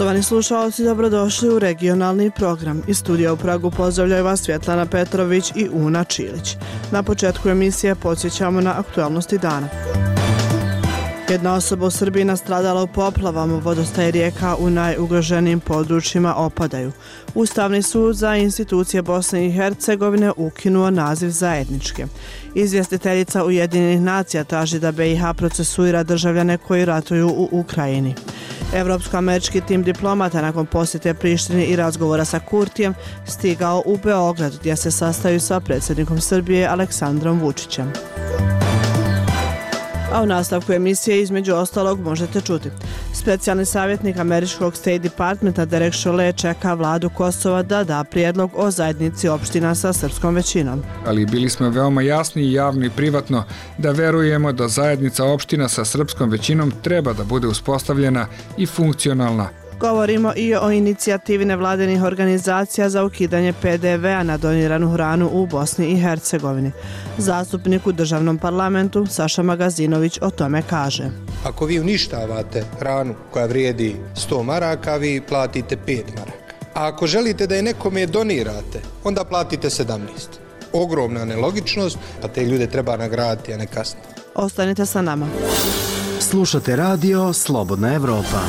Poštovani slušalci, dobrodošli u regionalni program. Iz studija u Pragu pozdravljaju vas Svjetlana Petrović i Una Čilić. Na početku emisije podsjećamo na aktualnosti dana. Jedna osoba u Srbiji nastradala u poplavama, vodostaje rijeka u najugroženijim područjima opadaju. Ustavni sud za institucije Bosne i Hercegovine ukinuo naziv zajedničke. Izvjestiteljica Ujedinjenih nacija traži da BiH procesuira državljane koji ratuju u Ukrajini. Evropsko-američki tim diplomata nakon posjete Prištini i razgovora sa Kurtijem stigao u Beograd gdje se sastaju sa predsjednikom Srbije Aleksandrom Vučićem. A u nastavku emisije između ostalog možete čuti. Specijalni savjetnik američkog State Departmenta Derek Chollet čeka vladu Kosova da da prijedlog o zajednici opština sa srpskom većinom. Ali bili smo veoma jasni i javno i privatno da verujemo da zajednica opština sa srpskom većinom treba da bude uspostavljena i funkcionalna Govorimo i o inicijativi nevladenih organizacija za ukidanje PDV-a na doniranu hranu u Bosni i Hercegovini. Zastupnik u državnom parlamentu Saša Magazinović o tome kaže. Ako vi uništavate hranu koja vrijedi 100 maraka, vi platite 5 maraka. A ako želite da je nekome donirate, onda platite 17. Ogromna nelogičnost, a te ljude treba nagraditi, a ne kasniti. Ostanite sa nama. Slušate radio Slobodna Evropa.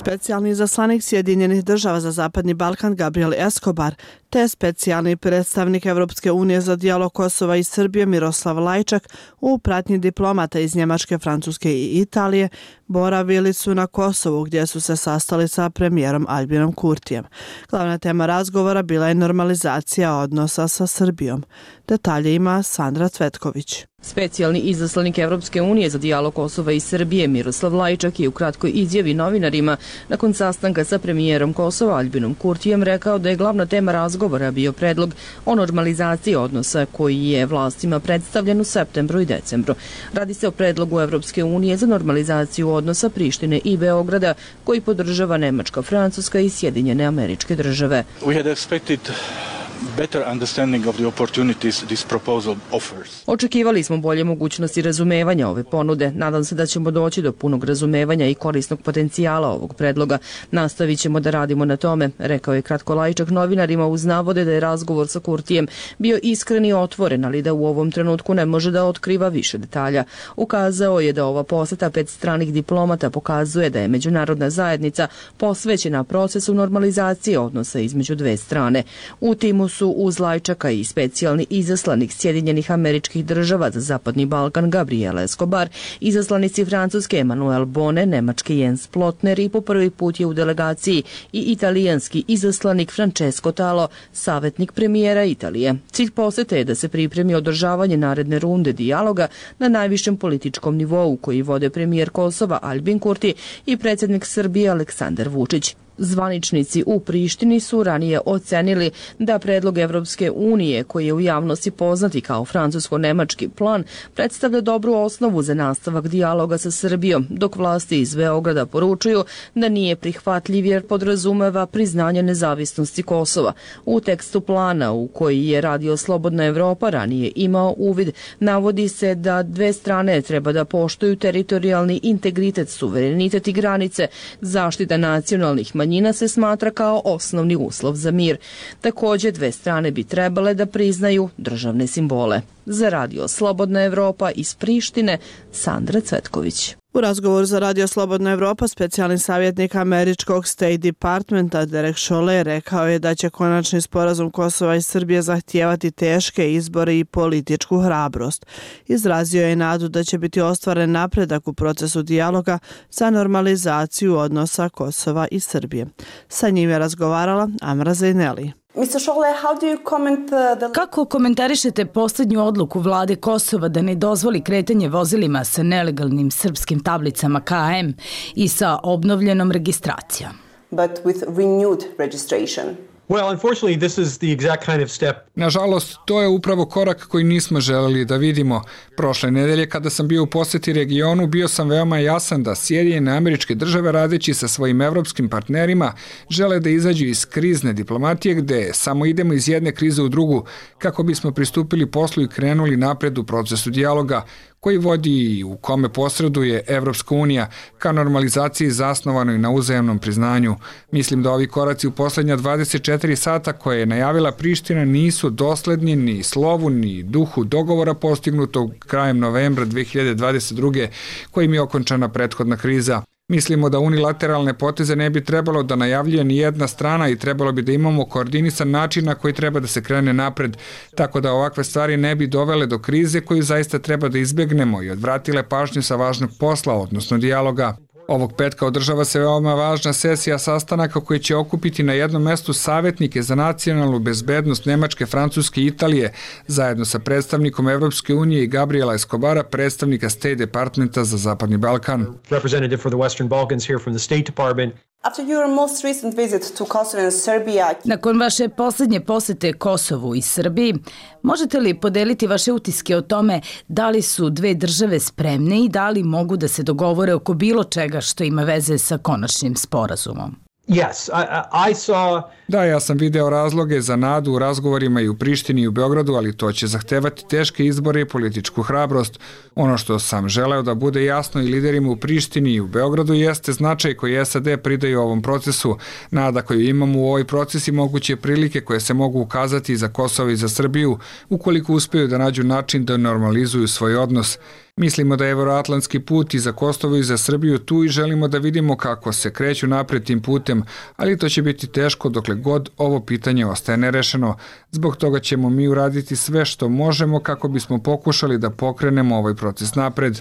Specijalni zaslanik Sjedinjenih država za Zapadni Balkan Gabriel Escobar te specijalni predstavnik Evropske unije za dijalog Kosova i Srbije Miroslav Lajčak u pratnji diplomata iz Njemačke, Francuske i Italije boravili su na Kosovu gdje su se sastali sa premijerom Albinom Kurtijem. Glavna tema razgovora bila je normalizacija odnosa sa Srbijom. Detalje ima Sandra Cvetković. Specijalni izaslanik Evropske unije za dijalog Kosova i Srbije Miroslav Lajčak je u kratkoj izjavi novinarima nakon sastanka sa premijerom Kosova Albinom Kurtijem rekao da je glavna tema razgovora bio predlog o normalizaciji odnosa koji je vlastima predstavljen u septembru i decembru. Radi se o predlogu Evropske unije za normalizaciju odnosa Prištine i Beograda koji podržava Nemačka, Francuska i Sjedinjene američke države. We had expected better understanding of the opportunities this proposal offers. Očekivali smo bolje mogućnosti razumevanja ove ponude. Nadam se da ćemo doći do punog razumevanja i korisnog potencijala ovog predloga. Nastavit ćemo da radimo na tome, rekao je kratko lajčak novinarima uz navode da je razgovor sa Kurtijem bio iskren i otvoren, ali da u ovom trenutku ne može da otkriva više detalja. Ukazao je da ova poseta pet stranih diplomata pokazuje da je međunarodna zajednica posvećena procesu normalizacije odnosa između dve strane. U timu su uz Lajčaka i specijalni izaslanik Sjedinjenih američkih država za Zapadni Balkan Gabriel Escobar, izaslanici Francuske Emanuel Bone, Nemački Jens Plotner i po prvi put je u delegaciji i italijanski izaslanik Francesco Talo, savjetnik premijera Italije. Cilj posete je da se pripremi održavanje naredne runde dijaloga na najvišem političkom nivou koji vode premijer Kosova Albin Kurti i predsjednik Srbije Aleksandar Vučić. Zvaničnici u Prištini su ranije ocenili da predlog Evropske unije, koji je u javnosti poznati kao francusko-nemački plan, predstavlja dobru osnovu za nastavak dijaloga sa Srbijom, dok vlasti iz Beograda poručuju da nije prihvatljiv jer podrazumeva priznanje nezavisnosti Kosova. U tekstu plana u koji je radio Slobodna Evropa ranije imao uvid, navodi se da dve strane treba da poštuju teritorijalni integritet, suverenitet i granice, zaštita nacionalnih manjina manjina se smatra kao osnovni uslov za mir. Takođe, dve strane bi trebale da priznaju državne simbole. Za radio Slobodna Evropa iz Prištine, Sandra Cvetković. U razgovoru za Radio Slobodna Evropa specijalni savjetnik američkog State Departmenta Derek Chollet rekao je da će konačni sporazum Kosova i Srbije zahtijevati teške izbore i političku hrabrost. Izrazio je nadu da će biti ostvaren napredak u procesu dijaloga za normalizaciju odnosa Kosova i Srbije. Sa njim je razgovarala Amra Zaineli. Uh, Kako komentarišete posljednju odluku vlade Kosova da ne dozvoli kretanje vozilima sa nelegalnim srpskim tablicama KM i sa obnovljenom registracijom? But with renewed registration. Well, unfortunately, this is the exact kind of step. Nažalost, to je upravo korak koji nismo želeli da vidimo. Prošle nedelje, kada sam bio u posjeti regionu, bio sam veoma jasan da Sjedinjene američke države radeći sa svojim evropskim partnerima žele da izađu iz krizne diplomatije gde samo idemo iz jedne krize u drugu kako bismo pristupili poslu i krenuli napred u procesu dijaloga koji vodi i u kome posreduje Evropska unija ka normalizaciji zasnovanoj na uzajemnom priznanju. Mislim da ovi koraci u poslednja 24 sata koje je najavila Priština nisu dosledni ni slovu ni duhu dogovora postignutog krajem novembra 2022. kojim je okončana prethodna kriza. Mislimo da unilateralne poteze ne bi trebalo da najavljuje ni jedna strana i trebalo bi da imamo koordinisan način na koji treba da se krene napred, tako da ovakve stvari ne bi dovele do krize koju zaista treba da izbegnemo i odvratile pažnju sa važnog posla, odnosno dijaloga. Ovog petka održava se veoma važna sesija sastanaka koji će okupiti na jednom mestu savjetnike za nacionalnu bezbednost Nemačke, Francuske i Italije, zajedno sa predstavnikom Evropske unije i Gabriela Escobara, predstavnika State Departmenta za Zapadni Balkan. Representative for the Western Balkans here from the State Department After your most recent visit to Kosovo and Serbia, Nakon vaše posljednje posete Kosovu i Srbiji, možete li podeliti vaše utiske o tome da li su dve države spremne i da li mogu da se dogovore oko bilo čega što ima veze sa konačnim sporazumom? Yes, I, I saw Da, ja sam video razloge za nadu u razgovorima i u Prištini i u Beogradu, ali to će zahtevati teške izbore i političku hrabrost. Ono što sam želeo da bude jasno i liderima u Prištini i u Beogradu jeste značaj koji SAD pridaju ovom procesu. Nada koju imamo u ovoj procesi moguće prilike koje se mogu ukazati za Kosovo i za Srbiju ukoliko uspeju da nađu način da normalizuju svoj odnos. Mislimo da je evroatlantski put i za Kosovo i za Srbiju tu i želimo da vidimo kako se kreću napred tim putem, ali to će biti teško dokle god ovo pitanje ostaje nerešeno. Zbog toga ćemo mi uraditi sve što možemo kako bismo pokušali da pokrenemo ovaj proces napred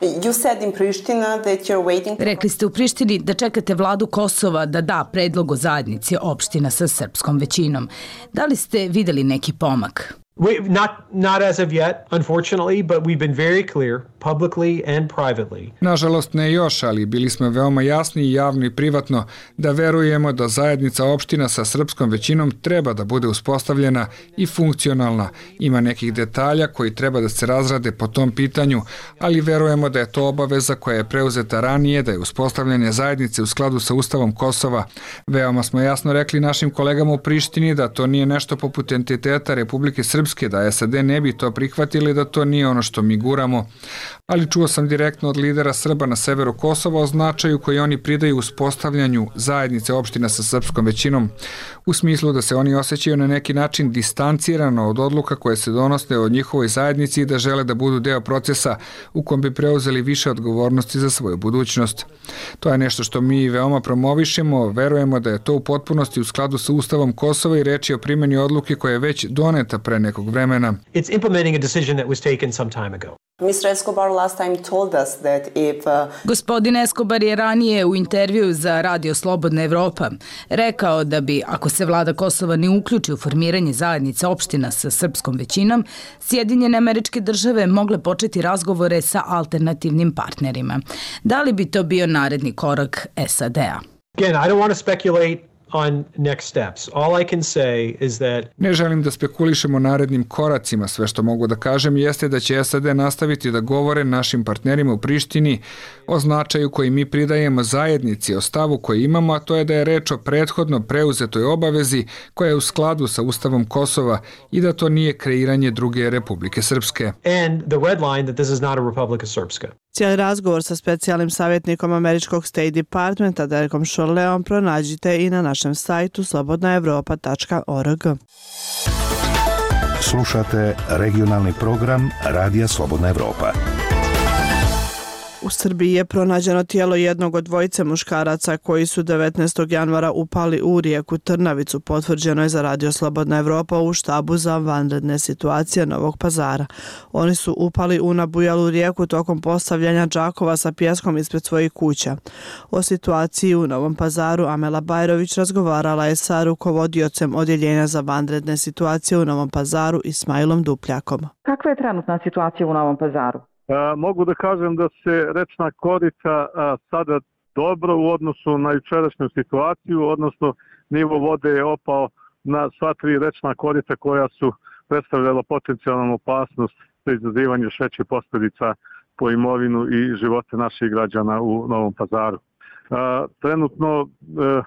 you said in Pristina that you're waiting Rekli ste u Prištini da čekate vladu Kosova da da predlog o zajednici opština sa srpskom većinom. Da li ste videli neki pomak? We, not not as of yet, unfortunately, but we've been very clear publicly and privately Nažalost ne još, ali bili smo veoma jasni i javno i privatno da verujemo da zajednica opština sa srpskom većinom treba da bude uspostavljena i funkcionalna. Ima nekih detalja koji treba da se razrade po tom pitanju, ali verujemo da je to obaveza koja je preuzeta ranije, da je uspostavljanje zajednice u skladu sa Ustavom Kosova. Veoma smo jasno rekli našim kolegama u Prištini da to nije nešto poput entiteta Republike Srpske, da SAD ne bi to prihvatili, da to nije ono što mi guramo ali čuo sam direktno od lidera Srba na severu Kosova o značaju koji oni pridaju uspostavljanju zajednice opština sa srpskom većinom, u smislu da se oni osjećaju na neki način distancirano od odluka koje se donose od njihovoj zajednici i da žele da budu deo procesa u kom bi preuzeli više odgovornosti za svoju budućnost. To je nešto što mi veoma promovišemo, verujemo da je to u potpunosti u skladu sa Ustavom Kosova i reči o primjeni odluke koja je već doneta pre nekog vremena. It's implementing a decision that was taken some time ago. Mr. Escobar last time told us that if uh, Gospodin Escobar je ranije u intervju za Radio Slobodna Evropa rekao da bi, ako se vlada Kosova ne uključi u formiranje zajednice opština sa srpskom većinom, Sjedinjene američke države mogle početi razgovore sa alternativnim partnerima. Da li bi to bio naredni korak SAD-a? Again, I don't want to speculate on next steps. All I can say is that Ne želim da spekulišemo o narednim koracima, sve što mogu da kažem jeste da će SAD nastaviti da govore našim partnerima u Prištini o značaju koji mi pridajemo zajednici, o stavu koji imamo, a to je da je reč o prethodno preuzetoj obavezi koja je u skladu sa Ustavom Kosova i da to nije kreiranje druge Republike Srpske. and the red line that this is not a Republika Srpska. Cijeli razgovor sa specijalnim savjetnikom američkog State Departmenta Derekom Šorleom pronađite i na našem sajtu slobodnaevropa.org. Slušate regionalni program Radija Slobodna Evropa. U Srbiji je pronađeno tijelo jednog od dvojice muškaraca koji su 19. januara upali u rijeku Trnavicu, potvrđeno je za Radio Slobodna Evropa u štabu za vanredne situacije Novog pazara. Oni su upali u nabujalu rijeku tokom postavljanja džakova sa pjeskom ispred svojih kuća. O situaciji u Novom pazaru Amela Bajrović razgovarala je sa rukovodiocem Odjeljenja za vanredne situacije u Novom pazaru Ismailom Dupljakom. Kakva je trenutna situacija u Novom pazaru? A, mogu da kažem da se rečna korita a, sada dobro u odnosu na jučerašnju situaciju, odnosno nivo vode je opao na sva tri rečna korita koja su predstavljala potencijalnu opasnost za izazivanje šećih posljedica po imovinu i živote naših građana u Novom pazaru. A, trenutno e,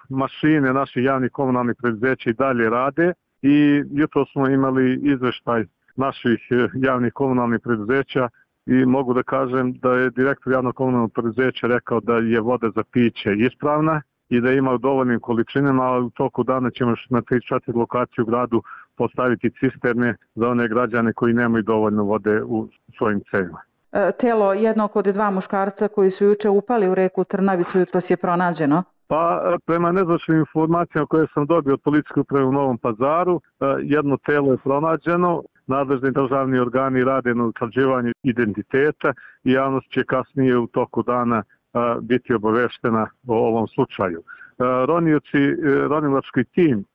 mašine naših javnih komunalnih preduzeća i dalje rade, i jutro smo imali izveštaj naših e, javnih komunalnih preduzeća i mogu da kažem da je direktor javnog komunalnog preduzeća rekao da je voda za piće ispravna i da ima u dovoljnim količinama, ali u toku dana ćemo na 3-4 lokacije u gradu postaviti cisterne za one građane koji nemaju dovoljno vode u svojim cevima. E, telo jednog od dva muškarca koji su juče upali u reku Trnavicu jutros je pronađeno. Pa e, prema nezvačnim informacijama koje sam dobio od policijske uprave u Novom pazaru, e, jedno telo je pronađeno, nadležni državni organi rade na utvrđivanju identiteta i javnost će kasnije u toku dana e, biti obaveštena o ovom slučaju. Ronioci, ronilački tim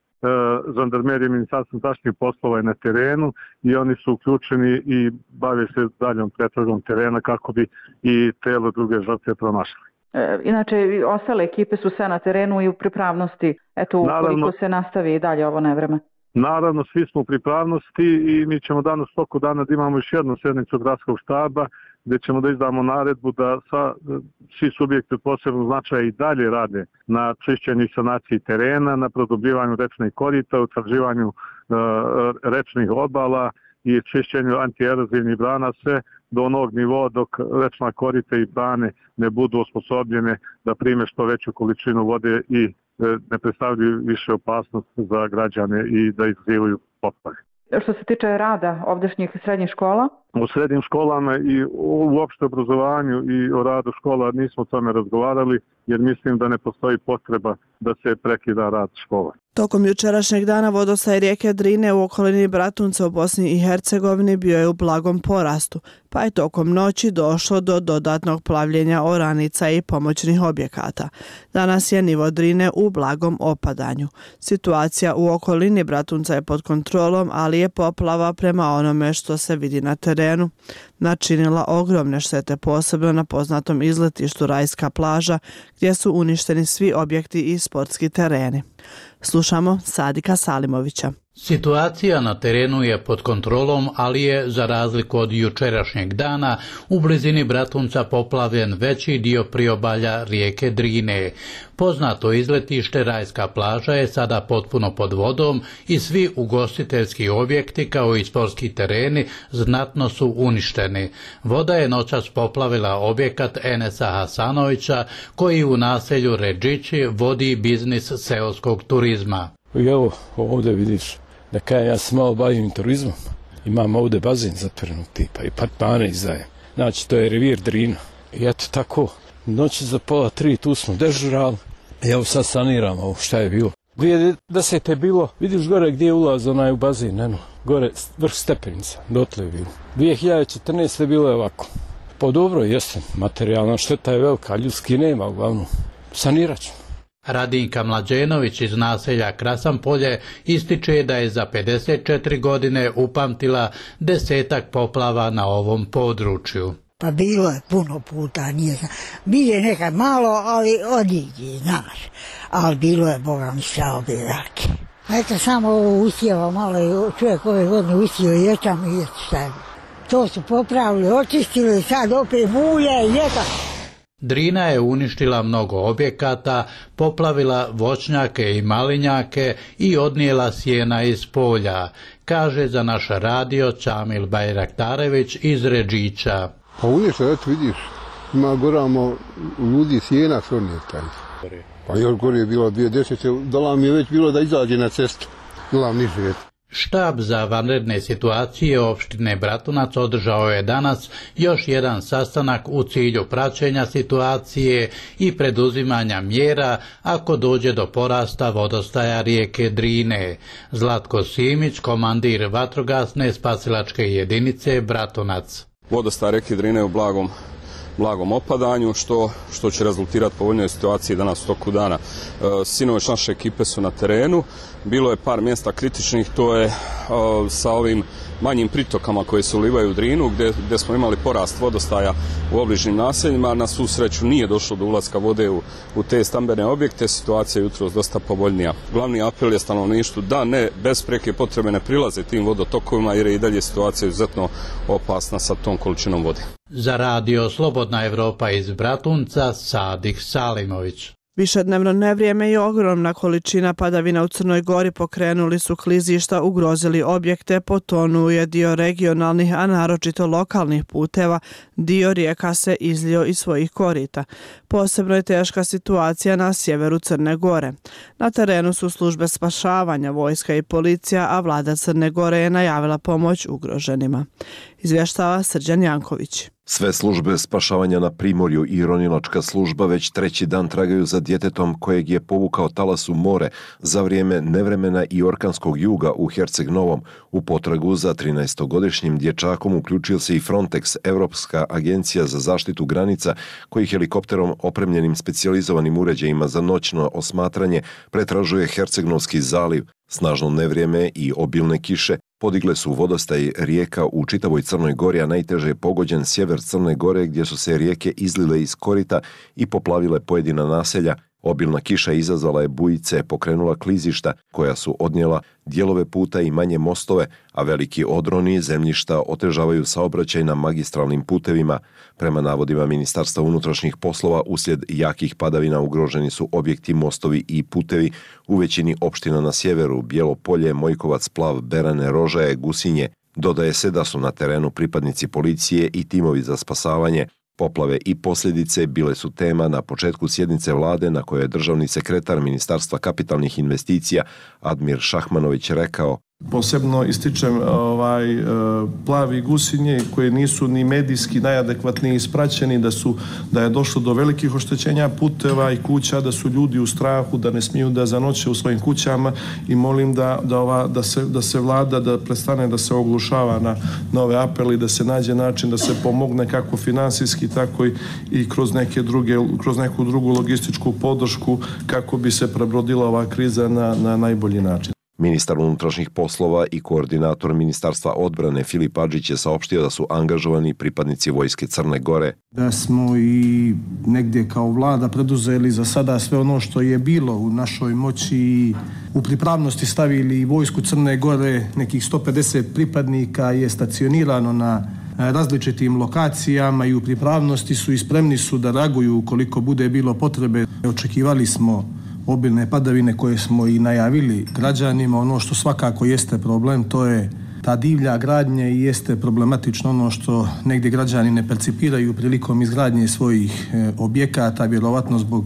žandarmerije ministarstva zaštitnih poslova je na terenu i oni su uključeni i bave se daljom pretragom terena kako bi i telo druge žrtve pronašli. E, inače, ostale ekipe su sve na terenu i u pripravnosti, eto, ukoliko Naravno, se nastavi i dalje ovo nevreme. Naravno, svi smo u pripravnosti i mi ćemo danas toku dana da imamo još jednu sednicu gradskog štaba gdje ćemo da izdamo naredbu da sa, svi subjekti posebno značaja i dalje rade na čišćenju i sanaciji terena, na produbljivanju rečnih korita, utvrđivanju uh, rečnih obala i čišćenju antierozivnih brana, sve do onog nivoa dok rečna korita i brane ne budu osposobljene da prime što veću količinu vode i e, ne predstavljaju više opasnost za građane i da izazivaju poplave. Što se tiče rada ovdešnjih srednjih škola? U srednjim školama i u opšte obrazovanju i o radu škola nismo o tome razgovarali jer mislim da ne postoji potreba da se prekida rad škola. Tokom jučerašnjeg dana vodostaj rijeke Drine u okolini Bratunca u Bosni i Hercegovini bio je u blagom porastu, pa je tokom noći došlo do dodatnog plavljenja oranica i pomoćnih objekata. Danas je nivo Drine u blagom opadanju. Situacija u okolini Bratunca je pod kontrolom, ali je poplava prema onome što se vidi na terenu načinila ogromne štete posebno na poznatom izletištu Rajska plaža gdje su uništeni svi objekti i sportski tereni. Slušamo Sadika Salimovića. Situacija na terenu je pod kontrolom, ali je, za razliku od jučerašnjeg dana, u blizini Bratunca poplavljen veći dio priobalja rijeke Drine. Poznato izletište Rajska plaža je sada potpuno pod vodom i svi ugostiteljski objekti kao i sportski tereni znatno su uništeni. Voda je noćas poplavila objekat Enesa Hasanovića koji u naselju Ređići vodi biznis seoskog turizma. I evo ovdje vidiš da kaj ja se malo bavim turizmom. Imam ovdje bazen zatvorenog tipa i partmane izdajem. Znači, to je revir Drina. I eto tako, noći za pola tri tu smo dežurali. I evo sad saniramo ovo šta je bilo. 2010. je bilo, vidiš gore gdje je ulaz onaj u bazen, eno, gore vrh stepenica, dotle je bilo. 2014. je bilo ovako. Po dobro, jeste, materijalna šteta je velika, ljudski nema uglavnom. Sanirat ćemo. Radinka Mlađenović iz naselja Krasampolje ističe da je za 54 godine upamtila desetak poplava na ovom području. Pa bilo je puno puta, nije znam. Bije nekad malo, ali odiđi, znaš. Ali bilo je, Boga mi sve obje rake. Eto, samo ovo usjeva malo i čovjek ove godine usjeva i ječam i eto. To su popravili, očistili, sad opet mulje i eto. Drina je uništila mnogo objekata, poplavila voćnjake i malinjake i odnijela sjena iz polja, kaže za naš radio Čamil Bajraktarević iz Ređića. Pa uništila, eto vidiš, ima goramo ljudi sjena što nije taj. Pa još gore je bilo 2010. Dala mi je već bilo da izađe na cestu. Dala mi. Štab za vanredne situacije opštine Bratunac održao je danas još jedan sastanak u cilju praćenja situacije i preduzimanja mjera ako dođe do porasta vodostaja rijeke Drine. Zlatko Simić, komandir vatrogasne spasilačke jedinice Bratunac. Vodostaj rijeke Drine u blagom blagom opadanju, što, što će rezultirati povoljnoj situaciji danas u toku dana. E, naše ekipe su na terenu, bilo je par mjesta kritičnih, to je e, sa ovim manjim pritokama koje se ulivaju u Drinu, gdje, gdje smo imali porast vodostaja u obližnim naseljima. Na svu sreću nije došlo do ulaska vode u, u te stambene objekte, situacija je jutro dosta povoljnija. Glavni apel je stanovništvu da ne bez preke potrebe ne prilaze tim vodotokovima jer je i dalje situacija izuzetno opasna sa tom količinom vode. Za radio Slobodna Evropa iz Bratunca, Sadik Salimović. Višednevno nevrijeme i ogromna količina padavina u Crnoj Gori pokrenuli su klizišta, ugrozili objekte, potonuo je dio regionalnih, a naročito lokalnih puteva, dio rijeka se izlio iz svojih korita. Posebno je teška situacija na sjeveru Crne Gore. Na terenu su službe spašavanja, vojska i policija, a vlada Crne Gore je najavila pomoć ugroženima. Izvještava Srđan Janković. Sve službe spašavanja na Primorju i ronilačka služba već treći dan tragaju za djetetom kojeg je povukao talas u more za vrijeme nevremena i orkanskog juga u Herceg Novom. U potragu za 13-godišnjim dječakom uključio se i Frontex, Evropska agencija za zaštitu granica, koji helikopterom opremljenim specijalizovanim uređajima za noćno osmatranje pretražuje Hercegnovski zaliv. Snažno nevrijeme i obilne kiše podigle su vodostaj rijeka u čitavoj Crnoj Gori, a najteže je pogođen sjever Crne Gore gdje su se rijeke izlile iz korita i poplavile pojedina naselja, Obilna kiša izazvala je bujice, pokrenula klizišta koja su odnijela dijelove puta i manje mostove, a veliki odroni zemljišta otežavaju saobraćaj na magistralnim putevima. Prema navodima Ministarstva unutrašnjih poslova, uslijed jakih padavina ugroženi su objekti, mostovi i putevi u većini opština na sjeveru, Bijelo polje, Mojkovac, Plav, Berane, Rožaje, Gusinje. Dodaje se da su na terenu pripadnici policije i timovi za spasavanje, Poplave i posljedice bile su tema na početku sjednice vlade na kojoj je državni sekretar Ministarstva kapitalnih investicija Admir Šahmanović rekao Posebno ističem ovaj e, plavi gusinje koje nisu ni medijski najadekvatniji ispraćeni, da su da je došlo do velikih oštećenja puteva i kuća, da su ljudi u strahu, da ne smiju da zanoće u svojim kućama i molim da, da, ova, da, se, da se vlada, da prestane da se oglušava na nove apeli, da se nađe način da se pomogne kako finansijski, tako i, i kroz, neke druge, kroz neku drugu logističku podršku kako bi se prebrodila ova kriza na, na najbolji način. Ministar unutrašnjih poslova i koordinator Ministarstva odbrane Filip Adžić je saopštio da su angažovani pripadnici Vojske Crne Gore. Da smo i negdje kao vlada preduzeli za sada sve ono što je bilo u našoj moći i u pripravnosti stavili Vojsku Crne Gore, nekih 150 pripadnika je stacionirano na e, različitim lokacijama i u pripravnosti su i spremni su da reaguju koliko bude bilo potrebe. Očekivali smo obilne padavine koje smo i najavili građanima, ono što svakako jeste problem, to je ta divlja gradnja i jeste problematično ono što negdje građani ne percipiraju prilikom izgradnje svojih e, objekata, vjerovatno zbog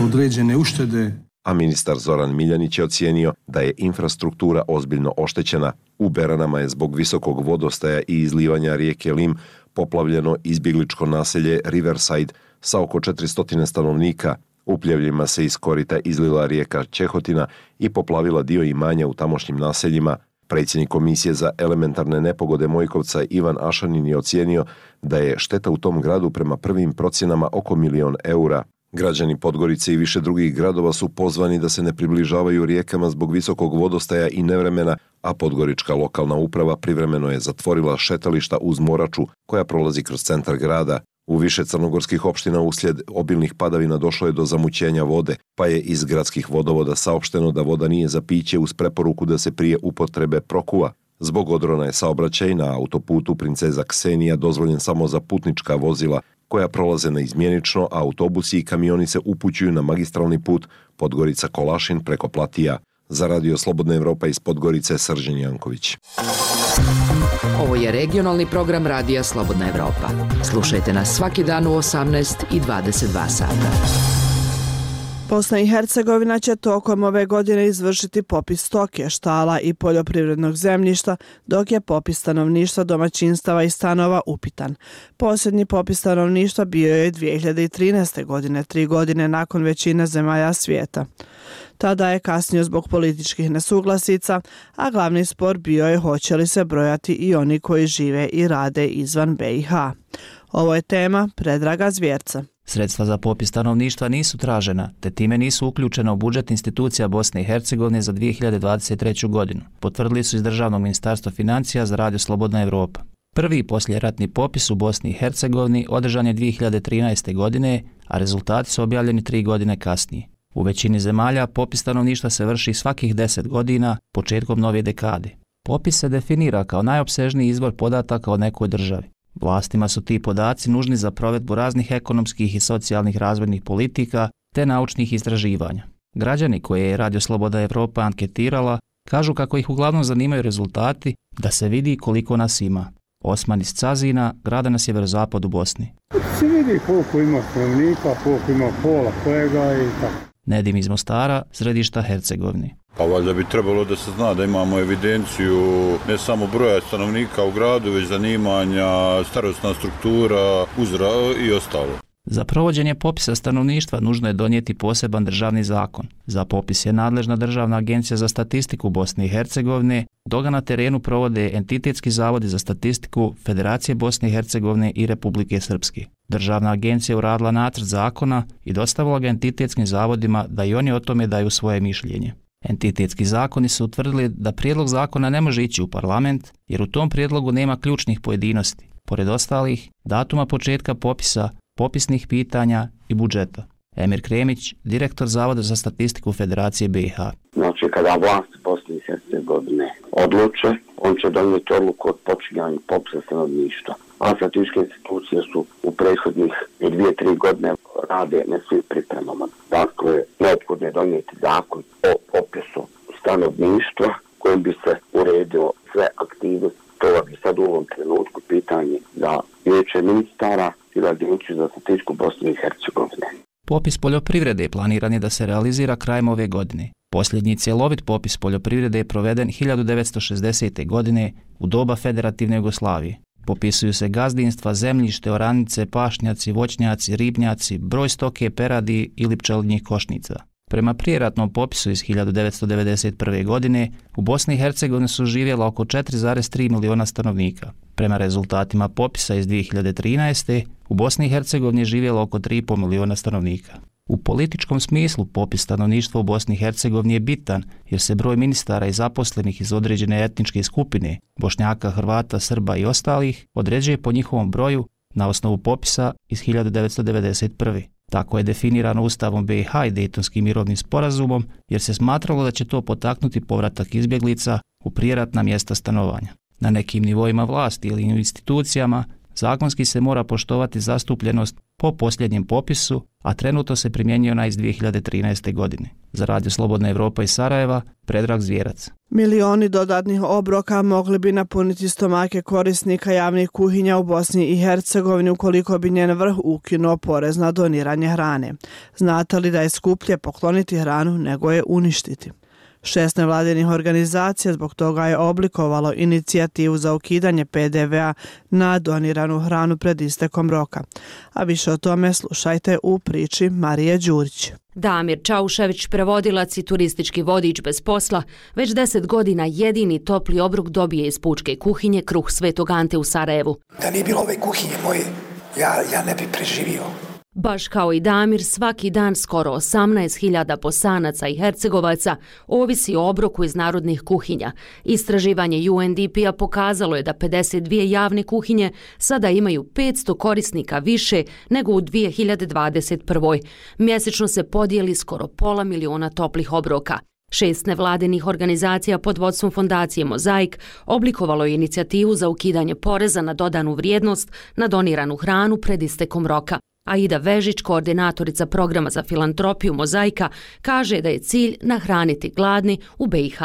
određene uštede. A ministar Zoran Miljanić je ocijenio da je infrastruktura ozbiljno oštećena. U Beranama je zbog visokog vodostaja i izlivanja rijeke Lim poplavljeno izbjegličko naselje Riverside sa oko 400 stanovnika, U pljevljima se iz korita izlila rijeka Čehotina i poplavila dio imanja u tamošnjim naseljima. Predsjednik Komisije za elementarne nepogode Mojkovca Ivan Ašanin je ocijenio da je šteta u tom gradu prema prvim procjenama oko milion eura. Građani Podgorice i više drugih gradova su pozvani da se ne približavaju rijekama zbog visokog vodostaja i nevremena, a Podgorička lokalna uprava privremeno je zatvorila šetališta uz Moraču koja prolazi kroz centar grada. U više crnogorskih opština uslijed obilnih padavina došlo je do zamućenja vode, pa je iz gradskih vodovoda saopšteno da voda nije za piće uz preporuku da se prije upotrebe prokuva. Zbog odrona je saobraćaj na autoputu Princeza Ksenija dozvoljen samo za putnička vozila koja prolaze na izmjenično, a autobusi i kamioni se upućuju na magistralni put Podgorica Kolašin preko Platija. Za radio Slobodna Evropa iz Podgorice Srđan Janković. Ovo je regionalni program Radija Slobodna Evropa. Slušajte nas svaki dan u 18 i 22 sata. Bosna i Hercegovina će tokom ove godine izvršiti popis stoke, štala i poljoprivrednog zemljišta, dok je popis stanovništva domaćinstava i stanova upitan. Posljednji popis stanovništva bio je 2013. godine, tri godine nakon većine zemalja svijeta. Tada je kasnio zbog političkih nesuglasica, a glavni spor bio je hoće li se brojati i oni koji žive i rade izvan BiH. Ovo je tema Predraga Zvjerca. Sredstva za popis stanovništva nisu tražena, te time nisu uključena u budžet institucija Bosne i Hercegovine za 2023. godinu, potvrdili su iz Državnog ministarstva financija za Radio Slobodna Evropa. Prvi posljeratni popis u Bosni i Hercegovini održan je 2013. godine, a rezultati su objavljeni tri godine kasnije. U većini zemalja popis stanovništva se vrši svakih 10 godina početkom nove dekade. Popis se definira kao najopsežniji izvor podataka o nekoj državi. Vlastima su ti podaci nužni za provedbu raznih ekonomskih i socijalnih razvojnih politika, te naučnih istraživanja. Građani koje je Radio Sloboda Evropa anketirala kažu kako ih uglavnom zanimaju rezultati da se vidi koliko nas ima. Osman iz Cazina, grada na sjeverozapadu Bosni. Se vidi koliko ima stanovnika, koliko ima pola kojega i tako. Nedim iz Mostara, središta Hercegovine. Pa valjda bi trebalo da se zna da imamo evidenciju ne samo broja stanovnika u gradu, već zanimanja, starostna struktura, uzra i ostalo. Za provođenje popisa stanovništva nužno je donijeti poseban državni zakon. Za popis je nadležna Državna agencija za statistiku Bosne i Hercegovine, doga na terenu provode entitetski zavodi za statistiku Federacije Bosne i Hercegovine i Republike Srpske. Državna agencija uradila nacrt zakona i dostavila ga entitetskim zavodima da i oni o tome daju svoje mišljenje. Entitetski zakoni su utvrdili da prijedlog zakona ne može ići u parlament jer u tom prijedlogu nema ključnih pojedinosti, pored ostalih datuma početka popisa, popisnih pitanja i budžeta. Emir Kremić, direktor Zavoda za statistiku Federacije BiH. Znači, kada vlast Bosne i Hercegovine odluče, on će donijeti odluku od počinjanja popisa stanovništva. A statističke institucije su u prethodnih dvije, tri godine rade na svim pripremama. Dakle, neophodno je donijeti zakon o popisu stanovništva kojim bi se uredilo sve aktivnosti. To je sad u ovom trenutku pitanje za vijeće ministara ili agenciju za statistiku Bosne i Hercegovine. Popis poljoprivrede planiran je da se realizira krajem ove godine. Posljednji cjelovit popis poljoprivrede je proveden 1960. godine u doba Federativne Jugoslavije. Popisuju se gazdinstva, zemljište, oranice, pašnjaci, voćnjaci, ribnjaci, broj stoke, peradi ili pčelinjih košnica. Prema prijeratnom popisu iz 1991. godine, u Bosni i Hercegovini su živjela oko 4,3 miliona stanovnika. Prema rezultatima popisa iz 2013. u Bosni i Hercegovini živjelo oko 3,5 miliona stanovnika. U političkom smislu popis stanovništva u Bosni i Hercegovini je bitan jer se broj ministara i zaposlenih iz određene etničke skupine, Bošnjaka, Hrvata, Srba i ostalih, određuje po njihovom broju na osnovu popisa iz 1991. Tako je definirano Ustavom BiH i Dejtonskim mirovnim sporazumom jer se smatralo da će to potaknuti povratak izbjeglica u prijeratna mjesta stanovanja. Na nekim nivoima vlasti ili institucijama zakonski se mora poštovati zastupljenost po posljednjem popisu, a trenutno se primjenjuje ona iz 2013. godine. Za Radio Slobodna Evropa iz Sarajeva, Predrag Zvjerac. Milioni dodatnih obroka mogli bi napuniti stomake korisnika javnih kuhinja u Bosni i Hercegovini ukoliko bi njen vrh ukinuo porez na doniranje hrane. Znate li da je skuplje pokloniti hranu nego je uništiti? Šest nevladinih organizacija zbog toga je oblikovalo inicijativu za ukidanje PDV-a na doniranu hranu pred istekom roka. A više o tome slušajte u priči Marije Đurić. Damir Čaušević, prevodilac i turistički vodič bez posla, već deset godina jedini topli obruk dobije iz pučke kuhinje kruh Svetog Ante u Sarajevu. Da nije bilo ove kuhinje moje, ja, ja ne bi preživio. Baš kao i Damir, svaki dan skoro 18.000 posanaca i hercegovaca ovisi o obroku iz narodnih kuhinja. Istraživanje UNDP-a pokazalo je da 52 javne kuhinje sada imaju 500 korisnika više nego u 2021. Mjesečno se podijeli skoro pola miliona toplih obroka. Šest nevladinih organizacija pod vodstvom fondacije Mozaik oblikovalo je inicijativu za ukidanje poreza na dodanu vrijednost na doniranu hranu pred istekom roka. Aida Vežić, koordinatorica programa za filantropiju Mozaika, kaže da je cilj nahraniti gladni u BiH.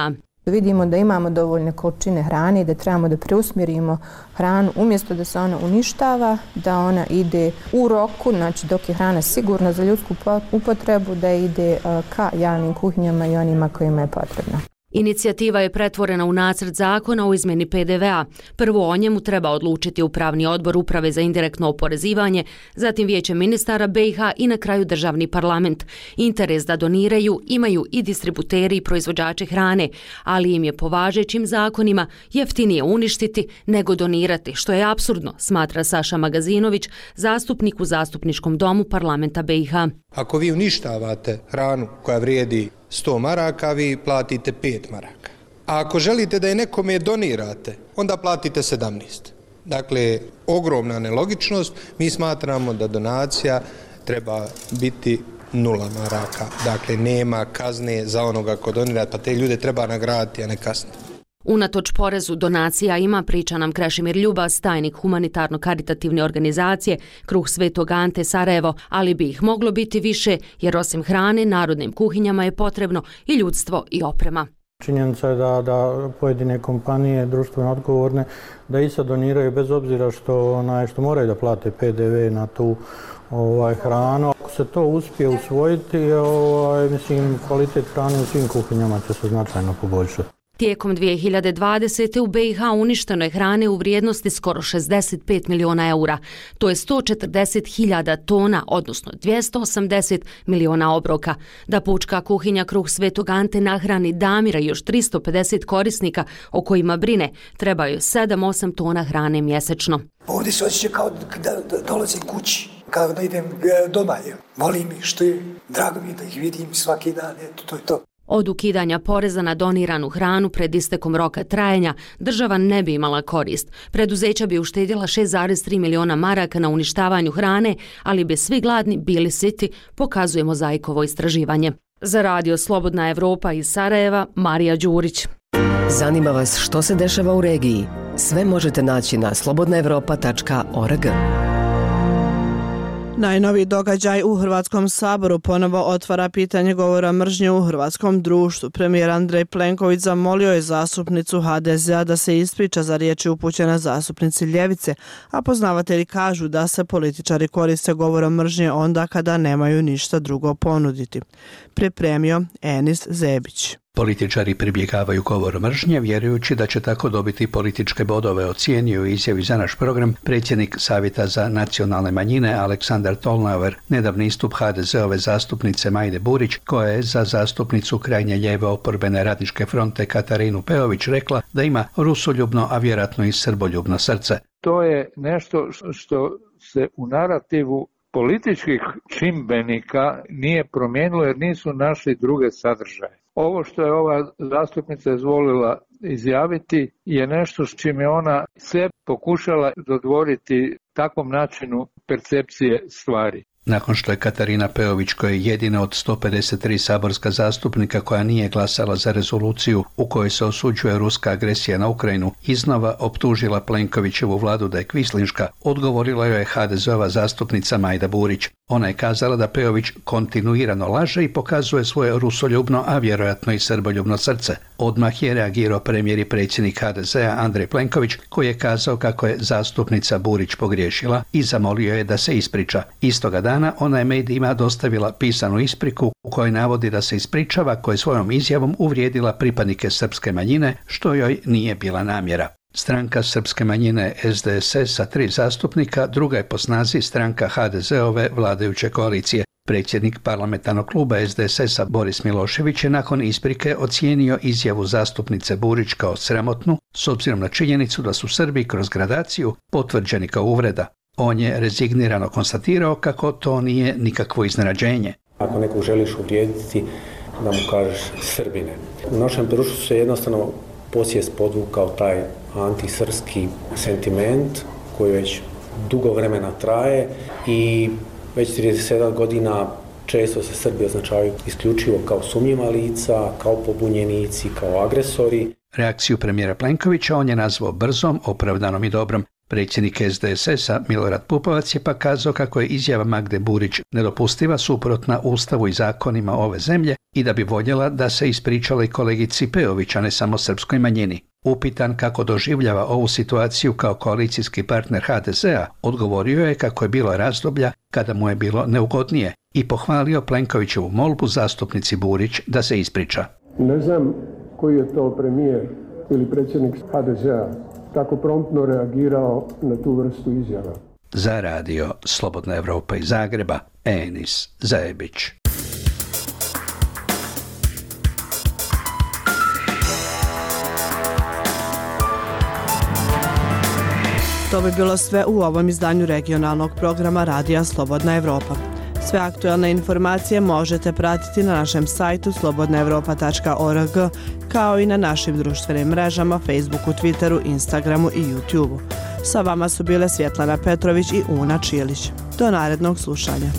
Vidimo da imamo dovoljne količine hrane i da trebamo da preusmjerimo hranu umjesto da se ona uništava, da ona ide u roku, znači dok je hrana sigurna za ljudsku upotrebu, da ide eh, ka javnim kuhinjama i onima kojima je potrebna. Inicijativa je pretvorena u nacrt zakona o izmeni PDV-a. Prvo o njemu treba odlučiti upravni odbor Uprave za indirektno oporezivanje, zatim vijeće ministara BiH i na kraju državni parlament. Interes da doniraju imaju i distributeri i proizvođači hrane, ali im je po važećim zakonima jeftinije uništiti nego donirati, što je absurdno, smatra Saša Magazinović, zastupnik u zastupničkom domu parlamenta BiH. Ako vi uništavate hranu koja vrijedi 100 maraka, vi platite 5 maraka. A ako želite da je nekome donirate, onda platite 17. Dakle, ogromna nelogičnost. Mi smatramo da donacija treba biti nula maraka. Dakle, nema kazne za onoga ko donira, pa te ljude treba nagraditi, a ne kasniti. Unatoč porezu donacija ima, priča nam Krešimir Ljubas, tajnik humanitarno-karitativne organizacije Kruh Svetog Ante Sarajevo, ali bi ih moglo biti više jer osim hrane narodnim kuhinjama je potrebno i ljudstvo i oprema. Činjenica je da, da pojedine kompanije društveno odgovorne da i sad doniraju bez obzira što, onaj, što moraju da plate PDV na tu ovaj, hranu. Ako se to uspije usvojiti, ovaj, mislim, kvalitet hrane u svim kuhinjama će se značajno poboljšati. Tijekom 2020. u BiH uništeno je hrane u vrijednosti skoro 65 miliona eura. To je 140.000 tona, odnosno 280 miliona obroka. Da pučka kuhinja Kruh Svetog Ante nahrani Damira još 350 korisnika o kojima brine, trebaju 7-8 tona hrane mjesečno. Ovdje se osjeća kao da dolazim kući, kao da idem e, doma. Volim ih što je, drago mi da ih vidim svaki dan, eto, to je to. Od ukidanja poreza na doniranu hranu pred istekom roka trajanja, država ne bi imala korist. Preduzeća bi uštedjela 6,3 miliona maraka na uništavanju hrane, ali bi svi gladni bili siti, pokazuje mozaikovo istraživanje. Za radio Slobodna Evropa iz Sarajeva, Marija Đurić. Zanima vas što se dešava u regiji? Sve možete naći na slobodnaevropa.org. Najnoviji događaj u Hrvatskom saboru ponovo otvara pitanje govora mržnje u hrvatskom društvu. Premijer Andrej Plenković zamolio je zastupnicu HDZ-a da se ispriča za riječi upućene zastupnici Ljevice, a poznavatelji kažu da se političari koriste govorom mržnje onda kada nemaju ništa drugo ponuditi. Pripremio Enis Zebić. Političari pribjegavaju govor mržnje, vjerujući da će tako dobiti političke bodove, ocijenio izjavi za naš program predsjednik Savjeta za nacionalne manjine Aleksandar Tolnauer, nedavni istup HDZ-ove zastupnice Majde Burić, koja je za zastupnicu krajnje ljeve oporbene radničke fronte Katarinu Peović rekla da ima rusoljubno, a vjerojatno i srboljubno srce. To je nešto što se u narativu političkih čimbenika nije promijenilo jer nisu našli druge sadržaje. Ovo što je ova zastupnica izvolila izjaviti je nešto s čim je ona sve pokušala dodvoriti takvom načinu percepcije stvari. Nakon što je Katarina Peović, koja je jedina od 153 saborska zastupnika koja nije glasala za rezoluciju u kojoj se osuđuje ruska agresija na Ukrajinu, iznova optužila Plenkovićevu vladu da je kvislinška, odgovorila joj je HDZ-ova zastupnica Majda Burić. Ona je kazala da Peović kontinuirano laže i pokazuje svoje rusoljubno, a vjerojatno i srboljubno srce. Odmah je reagirao premijer i predsjednik HDZ-a Andrej Plenković, koji je kazao kako je zastupnica Burić pogriješila i zamolio je da se ispriča. Istoga dana ona je medijima dostavila pisanu ispriku u kojoj navodi da se ispričava koje svojom izjavom uvrijedila pripadnike srpske manjine, što joj nije bila namjera. Stranka srpske manjine SDSS sa tri zastupnika, druga je po snazi stranka HDZ-ove vladajuće koalicije. Predsjednik parlamentarnog kluba SDSS-a Boris Milošević je nakon isprike ocijenio izjavu zastupnice Burić kao sramotnu s obzirom na činjenicu da su Srbi kroz gradaciju potvrđeni kao uvreda. On je rezignirano konstatirao kako to nije nikakvo iznenađenje. Ako nekog želiš uvrijediti, da mu kažeš Srbine. U našem društvu se jednostavno posjest podvukao taj antisrski sentiment koji već dugo vremena traje i već 37 godina često se Srbi označavaju isključivo kao sumnjiva lica, kao pobunjenici, kao agresori. Reakciju premijera Plenkovića on je nazvao brzom, opravdanom i dobrom. Predsjednik SDSS-a Milorad Pupovac je pa kazao kako je izjava Magde Burić nedopustiva suprotna ustavu i zakonima ove zemlje i da bi voljela da se ispričala i kolegici Peović, a ne samo srpskoj manjini. Upitan kako doživljava ovu situaciju kao koalicijski partner HDZ-a, odgovorio je kako je bilo razdoblja kada mu je bilo neugodnije i pohvalio Plenkovićevu molbu zastupnici Burić da se ispriča. Ne znam koji je to premijer ili predsjednik HDZ-a tako promptno reagirao na tu vrstu izjava. Za radio Slobodna Evropa iz Zagreba, Enis Zajebić. To bi bilo sve u ovom izdanju regionalnog programa Radija Slobodna Evropa. Sve aktualne informacije možete pratiti na našem sajtu slobodnaevropa.org kao i na našim društvenim mrežama Facebooku, Twitteru, Instagramu i YouTubeu. Sa vama su bile Svjetlana Petrović i Una Čilić. Do narednog slušanja.